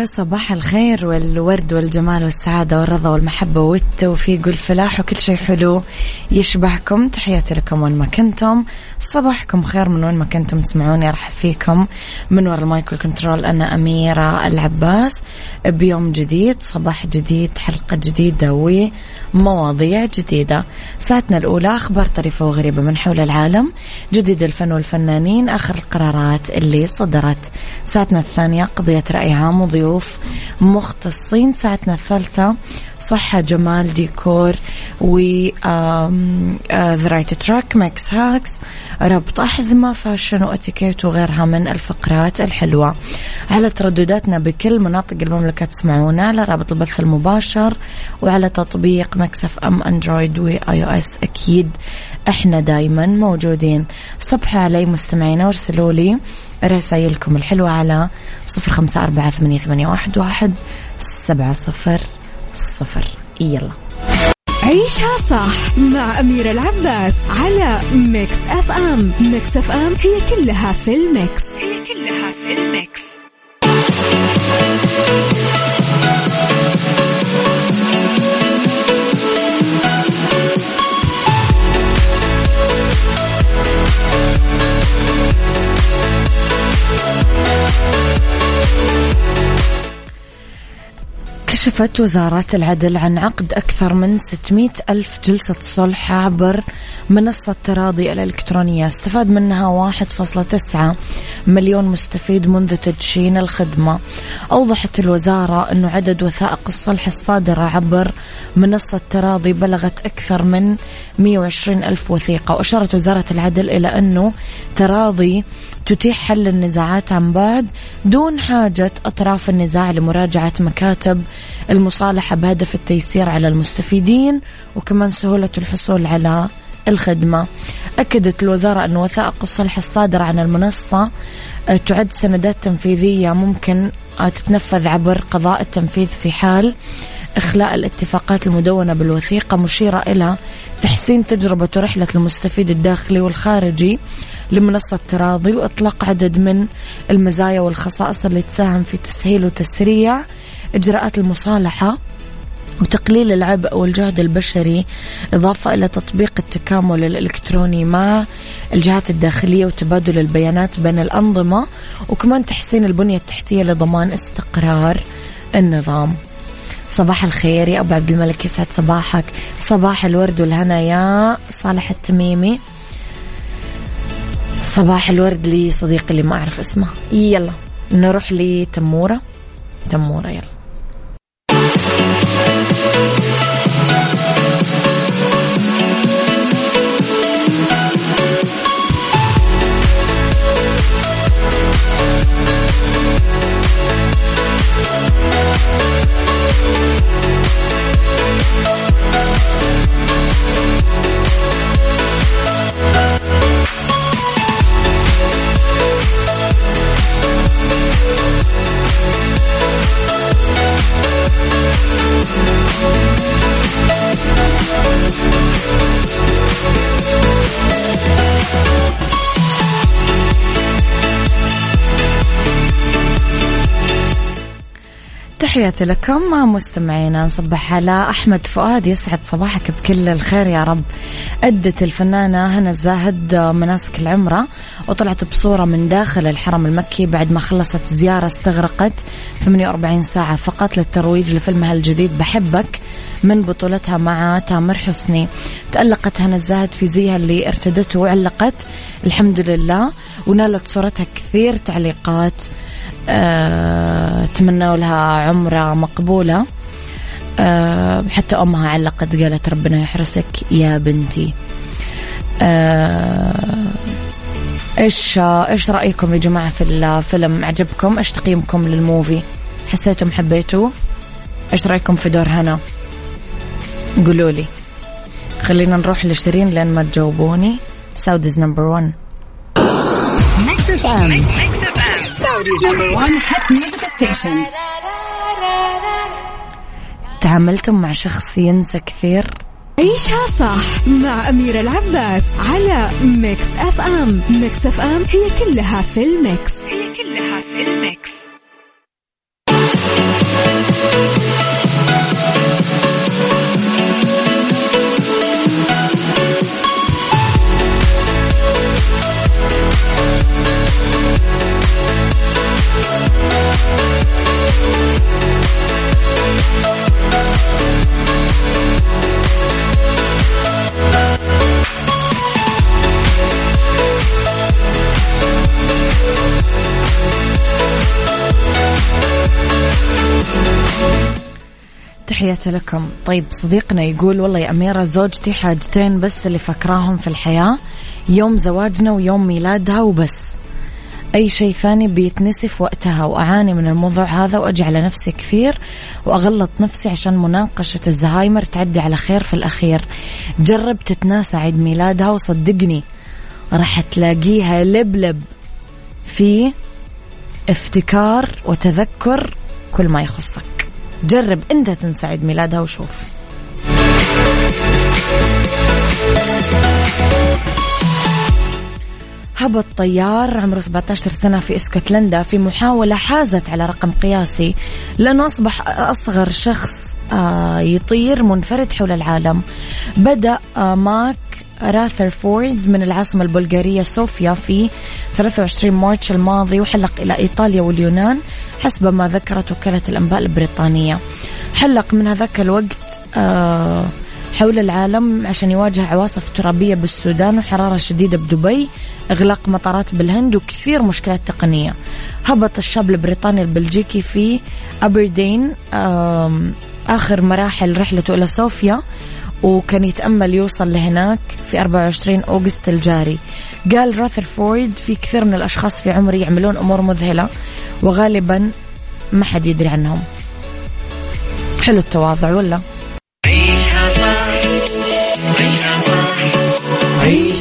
يا صباح الخير والورد والجمال والسعادة والرضا والمحبة والتوفيق والفلاح وكل شيء حلو يشبهكم. تحياتي لكم وين ما كنتم. صباحكم خير من وين ما كنتم تسمعوني. أرحب فيكم من وراء ال mic وال control أنا أميرة العباس. بيوم جديد صباح جديد حلقة جديدة ومواضيع جديدة. ساعتنا الأولى أخبار طريفة وغريبة من حول العالم. جديد الفن والفنانين آخر القرارات اللي صدرت. ساعتنا الثانية قضية رأي عام وضيوف مختصين ساعتنا الثالثة صحة جمال ديكور و the right track ماكس hacks ربط أحزمة fashion واتيكيت وغيرها من الفقرات الحلوة. على تردداتنا بكل مناطق المملكة تسمعونا على رابط البث المباشر وعلى تطبيق Mix FM Android و iOS أكيد إحنا دايما موجودين. صبحوا علي مستمعينا وارسلوا لي رسائلكم الحلوة على صفر خمسة أربعة ثمانية واحد سبعة صفر صفر. يلا. عيشها صح مع أميرة العباس على Mix FM Mix FM هي كلها في ال mix. هي كشفت وزارة العدل عن عقد أكثر من 600 ألف جلسة صلح عبر منصة تراضي الإلكترونية. استفاد منها 1.9 مليون مستفيد منذ تدشين الخدمة. أوضحت الوزارة أنه عدد وثائق الصلح الصادرة عبر منصة تراضي بلغت أكثر من 120 ألف وثيقة. وأشارت وزارة العدل إلى أنه تراضي تتيح حل النزاعات عن بعد دون حاجة أطراف النزاع لمراجعة مكاتب المصالحة بهدف التيسير على المستفيدين وكمان سهولة الحصول على الخدمة. أكدت الوزارة أن وثائق الصلح الصادرة عن المنصة آه، تعد سندات تنفيذية ممكن آه، تتنفذ عبر قضاء التنفيذ في حال إخلاء الاتفاقات المدونة بالوثيقة مشيرة إلى تحسين تجربة ورحلة المستفيد الداخلي والخارجي. لمنصة تراضي وإطلاق عدد من المزايا والخصائص اللي تساهم في تسهيل وتسريع إجراءات المصالحة وتقليل العبء والجهد البشري إضافة إلى تطبيق التكامل الإلكتروني مع الجهات الداخلية وتبادل البيانات بين الأنظمة وكمان تحسين البنية التحتية لضمان استقرار النظام. صباح الخير يا أبو عبد الملك يسعد صباحك. صباح الورد والهنا يا صالح التميمي. صباح الورد لصديقي اللي ما أعرف اسمه. يلا نروح لتمورة. تمورة يلا. تحياتي لكم مستمعينا نصبح على أحمد فؤاد يسعد صباحك بكل الخير يا رب. أدت الفنانة هنا الزاهد مناسك العمرة وطلعت بصورة من داخل الحرم المكي بعد ما خلصت زيارة استغرقت 48 ساعة فقط للترويج لفيلمها الجديد بحبك من بطولتها مع تامر حسني. تألقت هنا الزاهد في زيها اللي ارتدته وعلقت الحمد لله. ونالت صورتها كثير تعليقات. تمنوا لها عمرة مقبولة. أه حتى أمها علقت قالت ربنا يحرسك يا بنتي. أه إيش إيش رأيكم يا جماعة في الفيلم؟ عجبكم إيش تقييمكم لل movie؟ حسيتم حبيتوه؟ إيش رأيكم في دور هنا؟ قولوا لي. خلينا نروح لشيرين لين ما تجاوبوني. Saudi's number 1 Mix FM Saudi's number 1 hit music station تعاملتم مع شخص ينسى كثير؟ عيشها صح مع أميرة العباس على Mix FM Mix FM هي كلها في ال mix. هي كلها في ال mix. تحياتي لكم. طيب صديقنا يقول والله يا أميرة زوجتي حاجتين بس اللي فكراهم في الحياة يوم زواجنا ويوم ميلادها وبس. أي شيء ثاني بيتنسي في وقتها وأعاني من الموضوع هذا وأجي على نفسي كثير وأغلط نفسي عشان مناقشة الزهايمر تعدي على خير في الأخير. جرب تتناسى عيد ميلادها وصدقني راح تلاقيها لبلب في افتكار وتذكر كل ما يخصك. جرب أنت تنسى عيد ميلادها وشوف. هبط طيار عمره 17 سنة في إسكتلندا في محاولة حازت على رقم قياسي. لأنه أصبح أصغر شخص آه، يطير منفرد حول العالم. بدأ آه، ماك راثرفورد من العاصمة البلغارية صوفيا في 23 مارتش الماضي وحلق إلى إيطاليا واليونان حسب ما ذكرت وكالة الأنباء البريطانية. حلق من هذاك الوقت آه، حول العالم عشان يواجه عواصف ترابية بالسودان وحرارة شديدة بدبي إغلاق مطارات بالهند وكثير مشكلات تقنية. هبط الشاب البريطاني البلجيكي في أبردين آخر مراحل رحلته إلى صوفيا وكان يتأمل يوصل لهناك في 24 أوغست الجاري. قال راثرفورد في كثير من الأشخاص في عمري يعملون أمور مذهلة وغالبا ما حد يدري عنهم. حلو التواضع ولا؟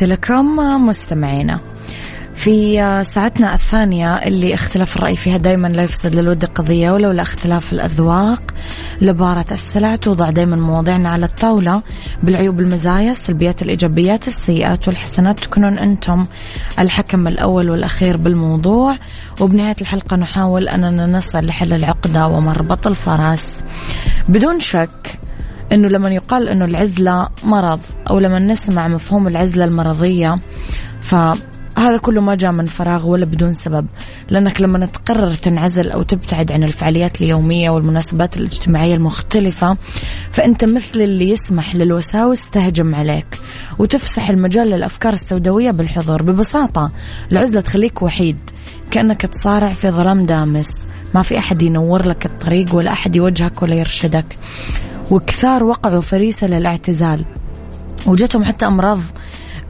تحياتي لكم مستمعينا. في ساعتنا الثانية اللي اختلاف الرأي فيها دايما لا يفسد للود قضية ولولا اختلاف الأذواق لبارة السلع توضع دائما مواضيعنا على الطاولة. بالعيوب المزايا السلبيات الإيجابيات السيئات والحسنات تكونون أنتم الحكم الأول والأخير بالموضوع. وبنهاية الحلقة نحاول أننا نصل لحل العقدة ومربط الفرس. بدون شك إنه لما يقال إنه العزلة مرض أو لما نسمع مفهوم العزلة المرضية ف هذا كله ما جاء من فراغ ولا بدون سبب. لأنك لما تقرر تنعزل أو تبتعد عن الفعاليات اليومية والمناسبات الاجتماعية المختلفة فأنت مثل اللي يسمح للوساوس تهجم عليك وتفسح المجال للأفكار السوداوية بالحضور. ببساطة العزلة تخليك وحيد كأنك تصارع في ظلام دامس. ما في أحد ينور لك الطريق ولا أحد يوجهك ولا يرشدك. وكثار وقعوا فريسة للاعتزال. وجتهم حتى أمراض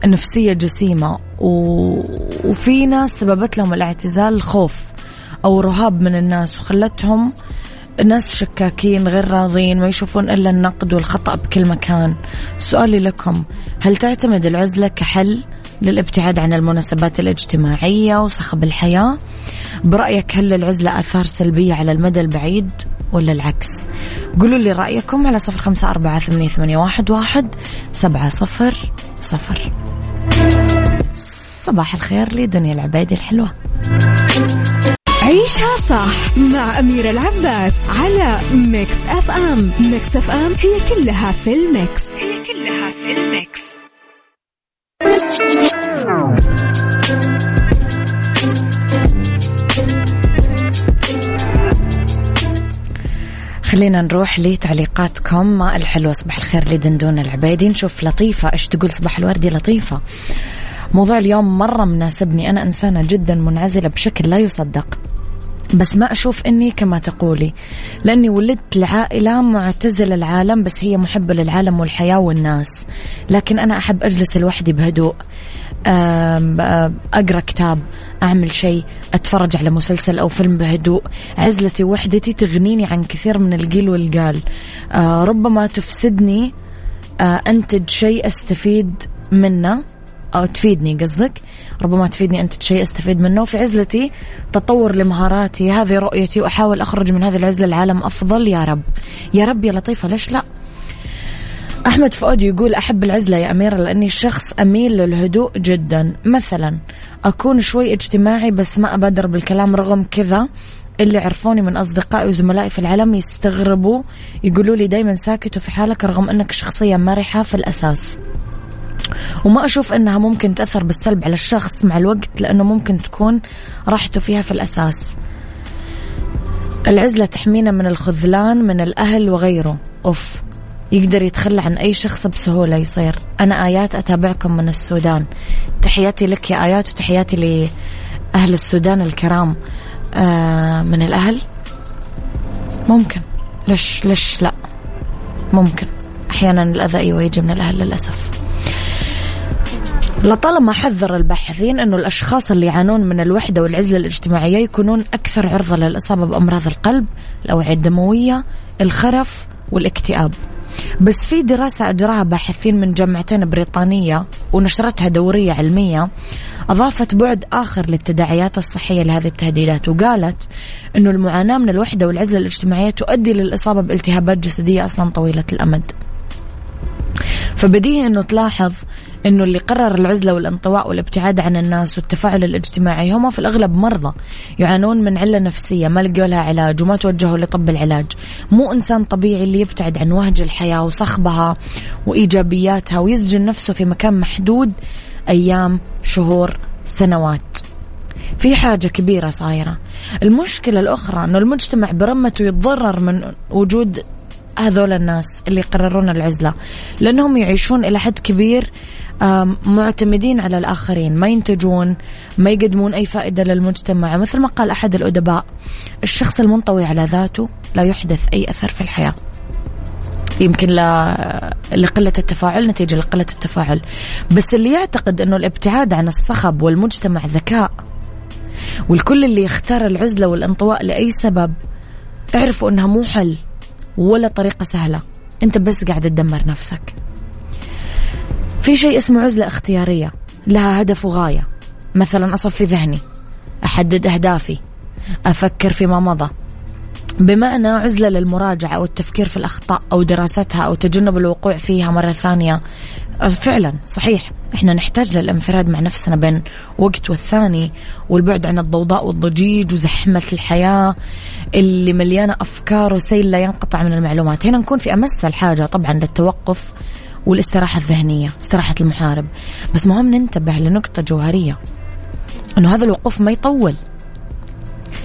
نفسية جسيمة. و... وفي ناس سببت لهم الاعتزال خوف أو رهاب من الناس وخلتهم ناس شكاكين غير راضين ما يشوفون إلا النقد والخطأ بكل مكان. سؤالي لكم هل تعتمد العزلة كحل للابتعاد عن المناسبات الاجتماعية وصخب الحياة؟ برأيك هل للعزلة آثار سلبية على المدى البعيد؟ ولا العكس. قولوا لي رأيكم على صفر خمسة أربعة ثمانية واحد سبعة صفر صفر. صباح الخير لدنيا العبادي الحلوة. عيشها صح مع أميرة العباس على Mix FM. Mix FM هي كلها في ال mix. هي كلها في ال mix. خلينا نروح لتعليقاتكم. الحلوة صباح الخير لدندون العبيدي؟ نشوف لطيفة. إيش تقول صباح الوردي لطيفة؟ موضوع اليوم مرة مناسبني. أنا إنسانة جدا منعزلة بشكل لا يصدق. بس ما أشوف أني كما تقولي لأني ولدت لعائلة معتزلة العالم بس هي محبة للعالم والحياة والناس. لكن أنا أحب أجلس لوحدي بهدوء أقرأ كتاب. أعمل شيء أتفرج على مسلسل أو فيلم بهدوء. عزلتي وحدتي تغنيني عن كثير من القيل والقال. آه، ربما تفسدني آه، أنتج شيء أستفيد منه. أو تفيدني قصدك. ربما تفيدني أنت شيء أستفيد منه. وفي عزلتي تطور لمهاراتي. هذه رؤيتي وأحاول أخرج من هذه العزلة العالم أفضل. يا رب. يا رب يا لطيفة ليش لا؟ أحمد فؤاد يقول أحب العزلة يا أميرة لأني شخص أميل للهدوء جدا. مثلا أكون شوي اجتماعي بس ما أبادر بالكلام رغم كذا. اللي عرفوني من أصدقائي وزملائي في العالم يستغربوا يقولوا لي دايما ساكت وفي حالك رغم أنك شخصية مرحة في الأساس. وما أشوف أنها ممكن تأثر بالسلب على الشخص مع الوقت لأنه ممكن تكون راحته فيها في الأساس. العزلة تحمينا من الخذلان من الأهل وغيره. أوف. يقدر يتخلى عن أي شخص بسهولة يصير. أنا آيات أتابعكم من السودان. تحياتي لك يا آيات وتحياتي لأهل السودان الكرام. آه من الأهل؟ ممكن. ليش ليش لا؟ ممكن. أحيانا الأذى أيوة يجي من الأهل للأسف. لطالما حذر الباحثين أنه الأشخاص اللي يعانون من الوحدة والعزلة الاجتماعية يكونون أكثر عرضة للإصابة بأمراض القلب الأوعية الدموية الخرف والاكتئاب. بس في دراسة أجراها باحثين من جامعتين بريطانية ونشرتها دورية علمية. أضافت بعد آخر للتداعيات الصحية لهذه التهديدات وقالت أنه المعاناة من الوحدة والعزلة الاجتماعية تؤدي للإصابة بالتهابات جسدية أصلا طويلة الأمد. فبديهي أنه تلاحظ إنه اللي قرر العزلة والانطواء والابتعاد عن الناس والتفاعل الاجتماعي هم في الأغلب مرضى يعانون من علة نفسية ما لقوا لها علاج وما توجهوا لطب العلاج. مو إنسان طبيعي اللي يبتعد عن وهج الحياة وصخبها وإيجابياتها ويسجن نفسه في مكان محدود أيام شهور سنوات. في حاجة كبيرة صايرة. المشكلة الأخرى أنه المجتمع برمته يتضرر من وجود هذول الناس اللي يقررون العزلة لأنهم يعيشون إلى حد كبير معتمدين على الآخرين ما ينتجون ما يقدمون أي فائدة للمجتمع. مثل ما قال أحد الأدباء الشخص المنطوي على ذاته لا يحدث أي أثر في الحياة. يمكن لقلة التفاعل نتيجة لقلة التفاعل. بس اللي يعتقد أنه الابتعاد عن الصخب والمجتمع ذكاء والكل اللي يختار العزلة والانطواء لأي سبب اعرفوا أنها مو حل. ولا طريقة سهلة. أنت بس قاعد تدمر نفسك. في شيء اسمه عزلة اختيارية. لها هدف وغاية. مثلا أصفي ذهني. أحدد أهدافي. أفكر فيما مضى. بمعنى عزلة للمراجعة أو التفكير في الأخطاء أو دراستها أو تجنب الوقوع فيها مرة ثانية. فعلا صحيح. إحنا نحتاج للانفراد مع نفسنا بين وقت والثاني والبعد عن الضوضاء والضجيج وزحمة الحياة. اللي مليانة أفكار وسيل لا ينقطع من المعلومات. هنا نكون في أمس الحاجة طبعا للتوقف والاستراحة الذهنية استراحة المحارب. بس مهم ننتبه لنقطة جوهرية أنه هذا الوقوف ما يطول.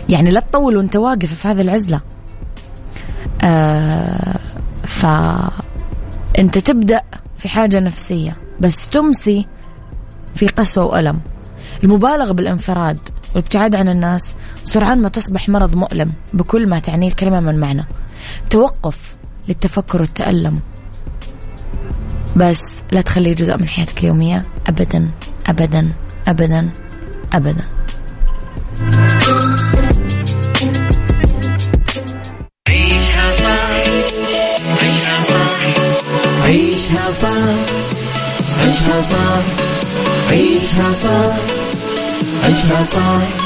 يعني لا تطول وأنت واقف في هذه العزلة. آه فانت تبدأ في حاجة نفسية بس تمسي في قسوة وألم. المبالغة بالانفراد والابتعاد عن الناس سرعان ما تصبح مرض مؤلم بكل ما تعنيه الكلمة من معنى. توقف للتفكر والتألم. بس لا تخليه جزء من حياتك اليومية. أبدا أبدا أبدا أبدا. عيشها صح عيشها صح عيشها صح عيشها صح عيشها صح عيشها صح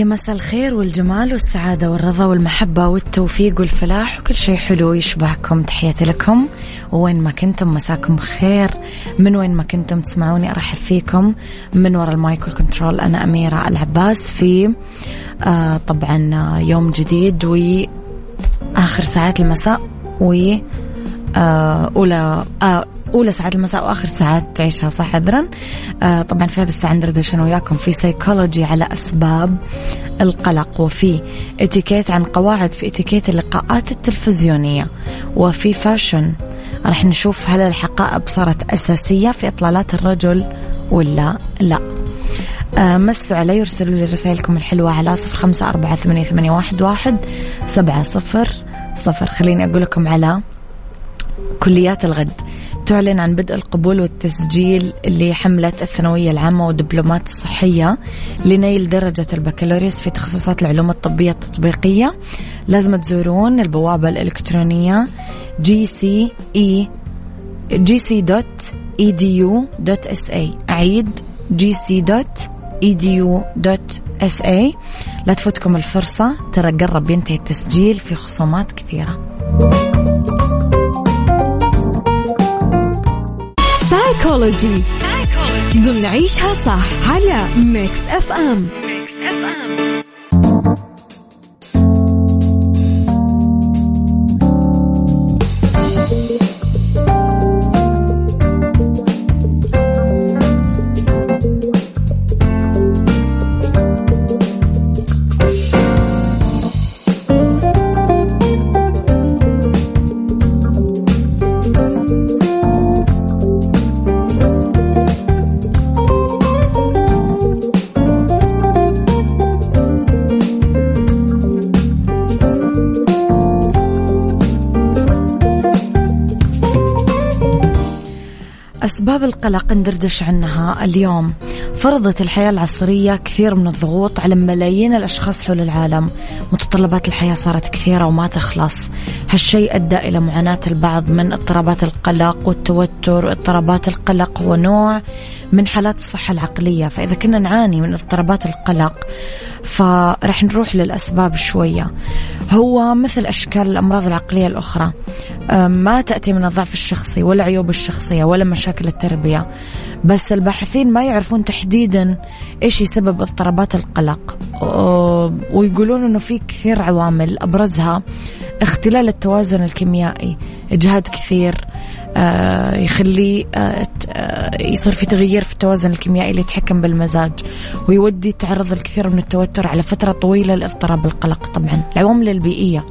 يا مساء الخير والجمال والسعادة والرضا والمحبة والتوفيق والفلاح وكل شيء حلو يشبهكم. تحياتي لكم. وين ما كنتم مساكم خير من وين ما كنتم تسمعوني أرحب فيكم. من وراء المايك والكنترول أنا أميرة العباس في آه طبعا يوم جديد وآخر ساعات المساء و آه أولى آه أولى ساعات المساء وآخر ساعات تعيشها صح عذرا آه طبعا في هذه الساعة ندردش أنا وياكم في سيكولوجي على أسباب القلق وفي اتيكيت عن قواعد في اتيكيت اللقاءات التلفزيونية وفي fashion راح نشوف هل الحقائب صارت أساسية في إطلالات الرجل ولا لا. آه مسوا علي يرسلوا لي رسائلكم الحلوة على صفر خمسة أربعة ثمانية, ثمانية واحد, واحد سبعة صفر صفر. خليني أقول لكم على كليات الغد. تعلن عن بدء القبول والتسجيل لحملة الثانوية العامة والدبلومات الصحية لنيل درجة البكالوريوس في تخصصات العلوم الطبية التطبيقية. لازم تزورون البوابة الإلكترونية إي أعيد إي. لا تفوتكم الفرصة ترى قرب ينتهي التسجيل في خصومات كثيرة. سايكولوجي ضمن عيشها صح على ميكس اف ام أسباب القلق ندردش عنها اليوم. فرضت الحياة العصرية كثير من الضغوط على ملايين الأشخاص حول العالم. متطلبات الحياة صارت كثيرة وما تخلص. هالشيء أدى إلى معاناة البعض من اضطرابات القلق والتوتر اضطرابات القلق هو نوع من حالات الصحة العقلية. فإذا كنا نعاني من اضطرابات القلق فرح نروح للأسباب شوية. هو مثل أشكال الأمراض العقلية الأخرى. ما تأتي من الضعف الشخصي ولا عيوب الشخصية ولا مشاكل التربية. بس الباحثين ما يعرفون تحديدا إيش يسبب اضطرابات القلق. ويقولون إنه في كثير عوامل أبرزها. اختلال التوازن الكيميائي إجهاد كثير. يخليه آه، يصير في تغيير في التوازن الكيميائي اللي يتحكم بالمزاج ويودي تعرض الكثير من التوتر على فترة طويلة لاضطراب القلق طبعا. العوامل البيئية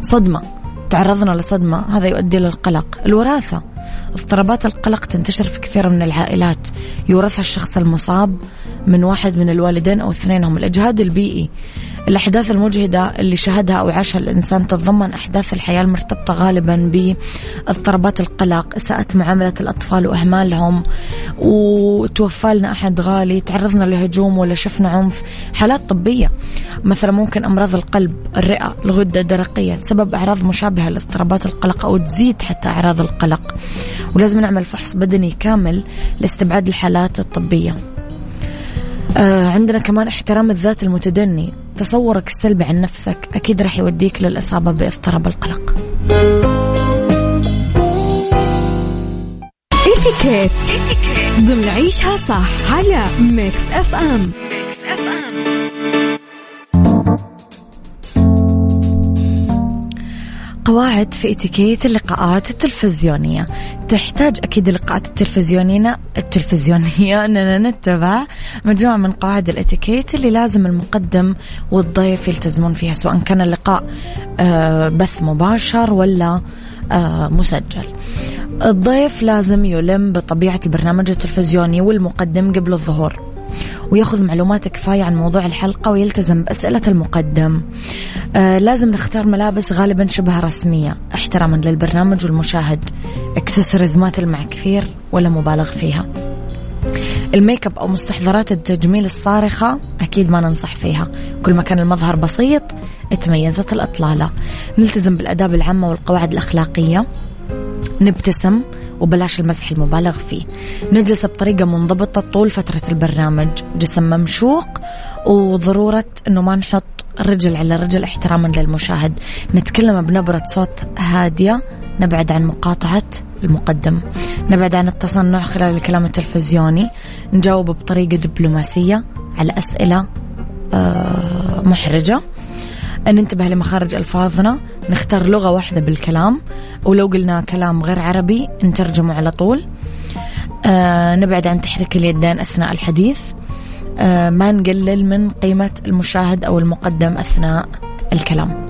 صدمة تعرضنا لصدمة هذا يؤدي للقلق الوراثة اضطرابات القلق تنتشر في كثير من العائلات. يورثها الشخص المصاب من واحد من الوالدين أو اثنينهم. الإجهاد البيئي الأحداث المجهدة اللي شهدها أو عاشها الإنسان تتضمن أحداث الحياة المرتبطة غالبا باضطرابات القلق إساءة معاملة الأطفال وإهمالهم وتوفى لنا أحد غالي تعرضنا لهجوم ولا شفنا عنف حالات طبية. مثلا ممكن أمراض القلب الرئة الغدة الدرقية تسبب أعراض مشابهة لاضطرابات القلق أو تزيد حتى أعراض القلق. ولازم نعمل فحص بدني كامل لاستبعاد الحالات الطبية. آه عندنا كمان احترام الذات المتدني. تصورك السلبي عن نفسك أكيد راح يوديك للإصابة بإضطراب القلق. اتيكيت ضمن عيشها صح على Mix FM. قواعد في اتيكيت اللقاءات التلفزيونية. تحتاج أكيد اللقاءات التلفزيونية التلفزيونية. أننا نتبع مجموعة من قواعد الاتيكيت اللي لازم المقدم والضيف يلتزمون فيها سواء كان اللقاء آه، بث مباشر ولا آه، مسجل. الضيف لازم يلم بطبيعة البرنامج التلفزيوني والمقدم قبل الظهور. وياخذ معلومات كفاية عن موضوع الحلقة ويلتزم بأسئلة المقدم. آه لازم نختار ملابس غالبا شبه رسمية. احتراما للبرنامج والمشاهد. اكسسوارز ما تلمع كثير ولا مبالغ فيها. الميك اب أو مستحضرات التجميل الصارخة أكيد ما ننصح فيها. كل ما كان المظهر بسيط تميزت الأطلالة. نلتزم بالأداب العامة والقواعد الأخلاقية. نبتسم. وبلاش المسح المبالغ فيه. نجلس بطريقة منضبطة طول فترة البرنامج. جسم ممشوق وضرورة أنه ما نحط رجل على رجل احتراما للمشاهد. نتكلم بنبرة صوت هادية. نبعد عن مقاطعة المقدم. نبعد عن التصنع خلال الكلام التلفزيوني. نجاوب بطريقة دبلوماسية على أسئلة آه، محرجة. ننتبه لمخارج ألفاظنا. نختار لغة واحدة بالكلام. ولو قلنا كلام غير عربي نترجمه على طول. آه نبعد عن تحريك اليدين أثناء الحديث. آه ما نقلل من قيمة المشاهد أو المقدم أثناء الكلام.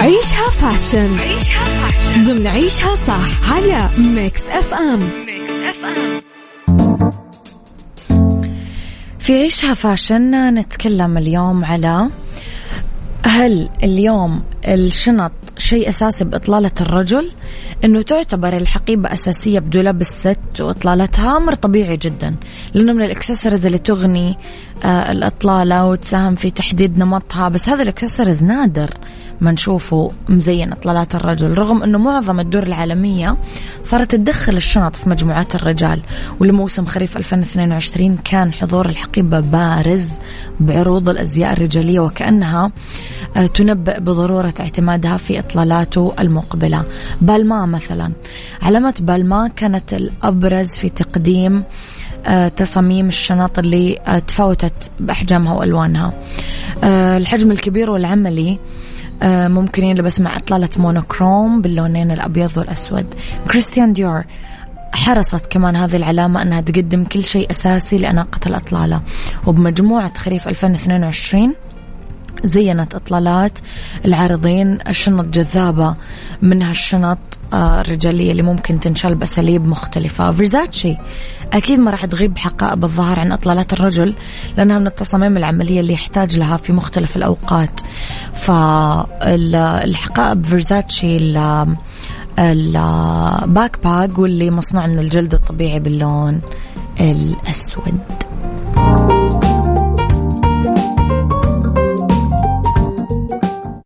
عيشها fashion. عيشها fashion. ضمن عيشها صح. على Mix FM Mix FM في عيشها fashion نتكلم اليوم على هل اليوم الشنط شيء أساسي بإطلالة الرجل أنه تعتبر الحقيبة أساسية بدولاب الست وإطلالتها أمر طبيعي جدا لأنه من الإكسسوارز اللي تغني آه الإطلالة وتساهم في تحديد نمطها بس هذا الإكسسوارز نادر ما نشوفه مزين إطلالات الرجل رغم إنه معظم الدول العالمية صارت تدخل الشنط في مجموعات الرجال ولموسم خريف 2022 كان حضور الحقيبة بارز بعروض الأزياء الرجالية وكأنها آه، تنبئ بضروره اعتمادها في إطلالاته المقبلة. بالما مثلا. علامة بالما كانت الأبرز في تقديم آه، تصاميم الشنط اللي آه، تفاوتت بأحجامها وألوانها. الحجم الكبير والعملي آه، ممكن يلبس مع إطلالة monochrome باللونين الأبيض والأسود. Christian Dior حرصت كمان هذه العلامة أنها تقدم كل شيء أساسي لأناقة الأطلالة. وبمجموعة خريف 2022 زينت إطلالات العارضين بشنط جذابة منها الشنط آه، الرجالية اللي ممكن تنشل بأساليب مختلفة. فيرزاتشي أكيد ما راح تغيب حقائب الظهر عن إطلالات الرجل لأنها من التصاميم العملية اللي يحتاج لها في مختلف الأوقات. فالحقائب فيرزاتشي ال backpack واللي مصنوع من الجلد الطبيعي باللون الأسود.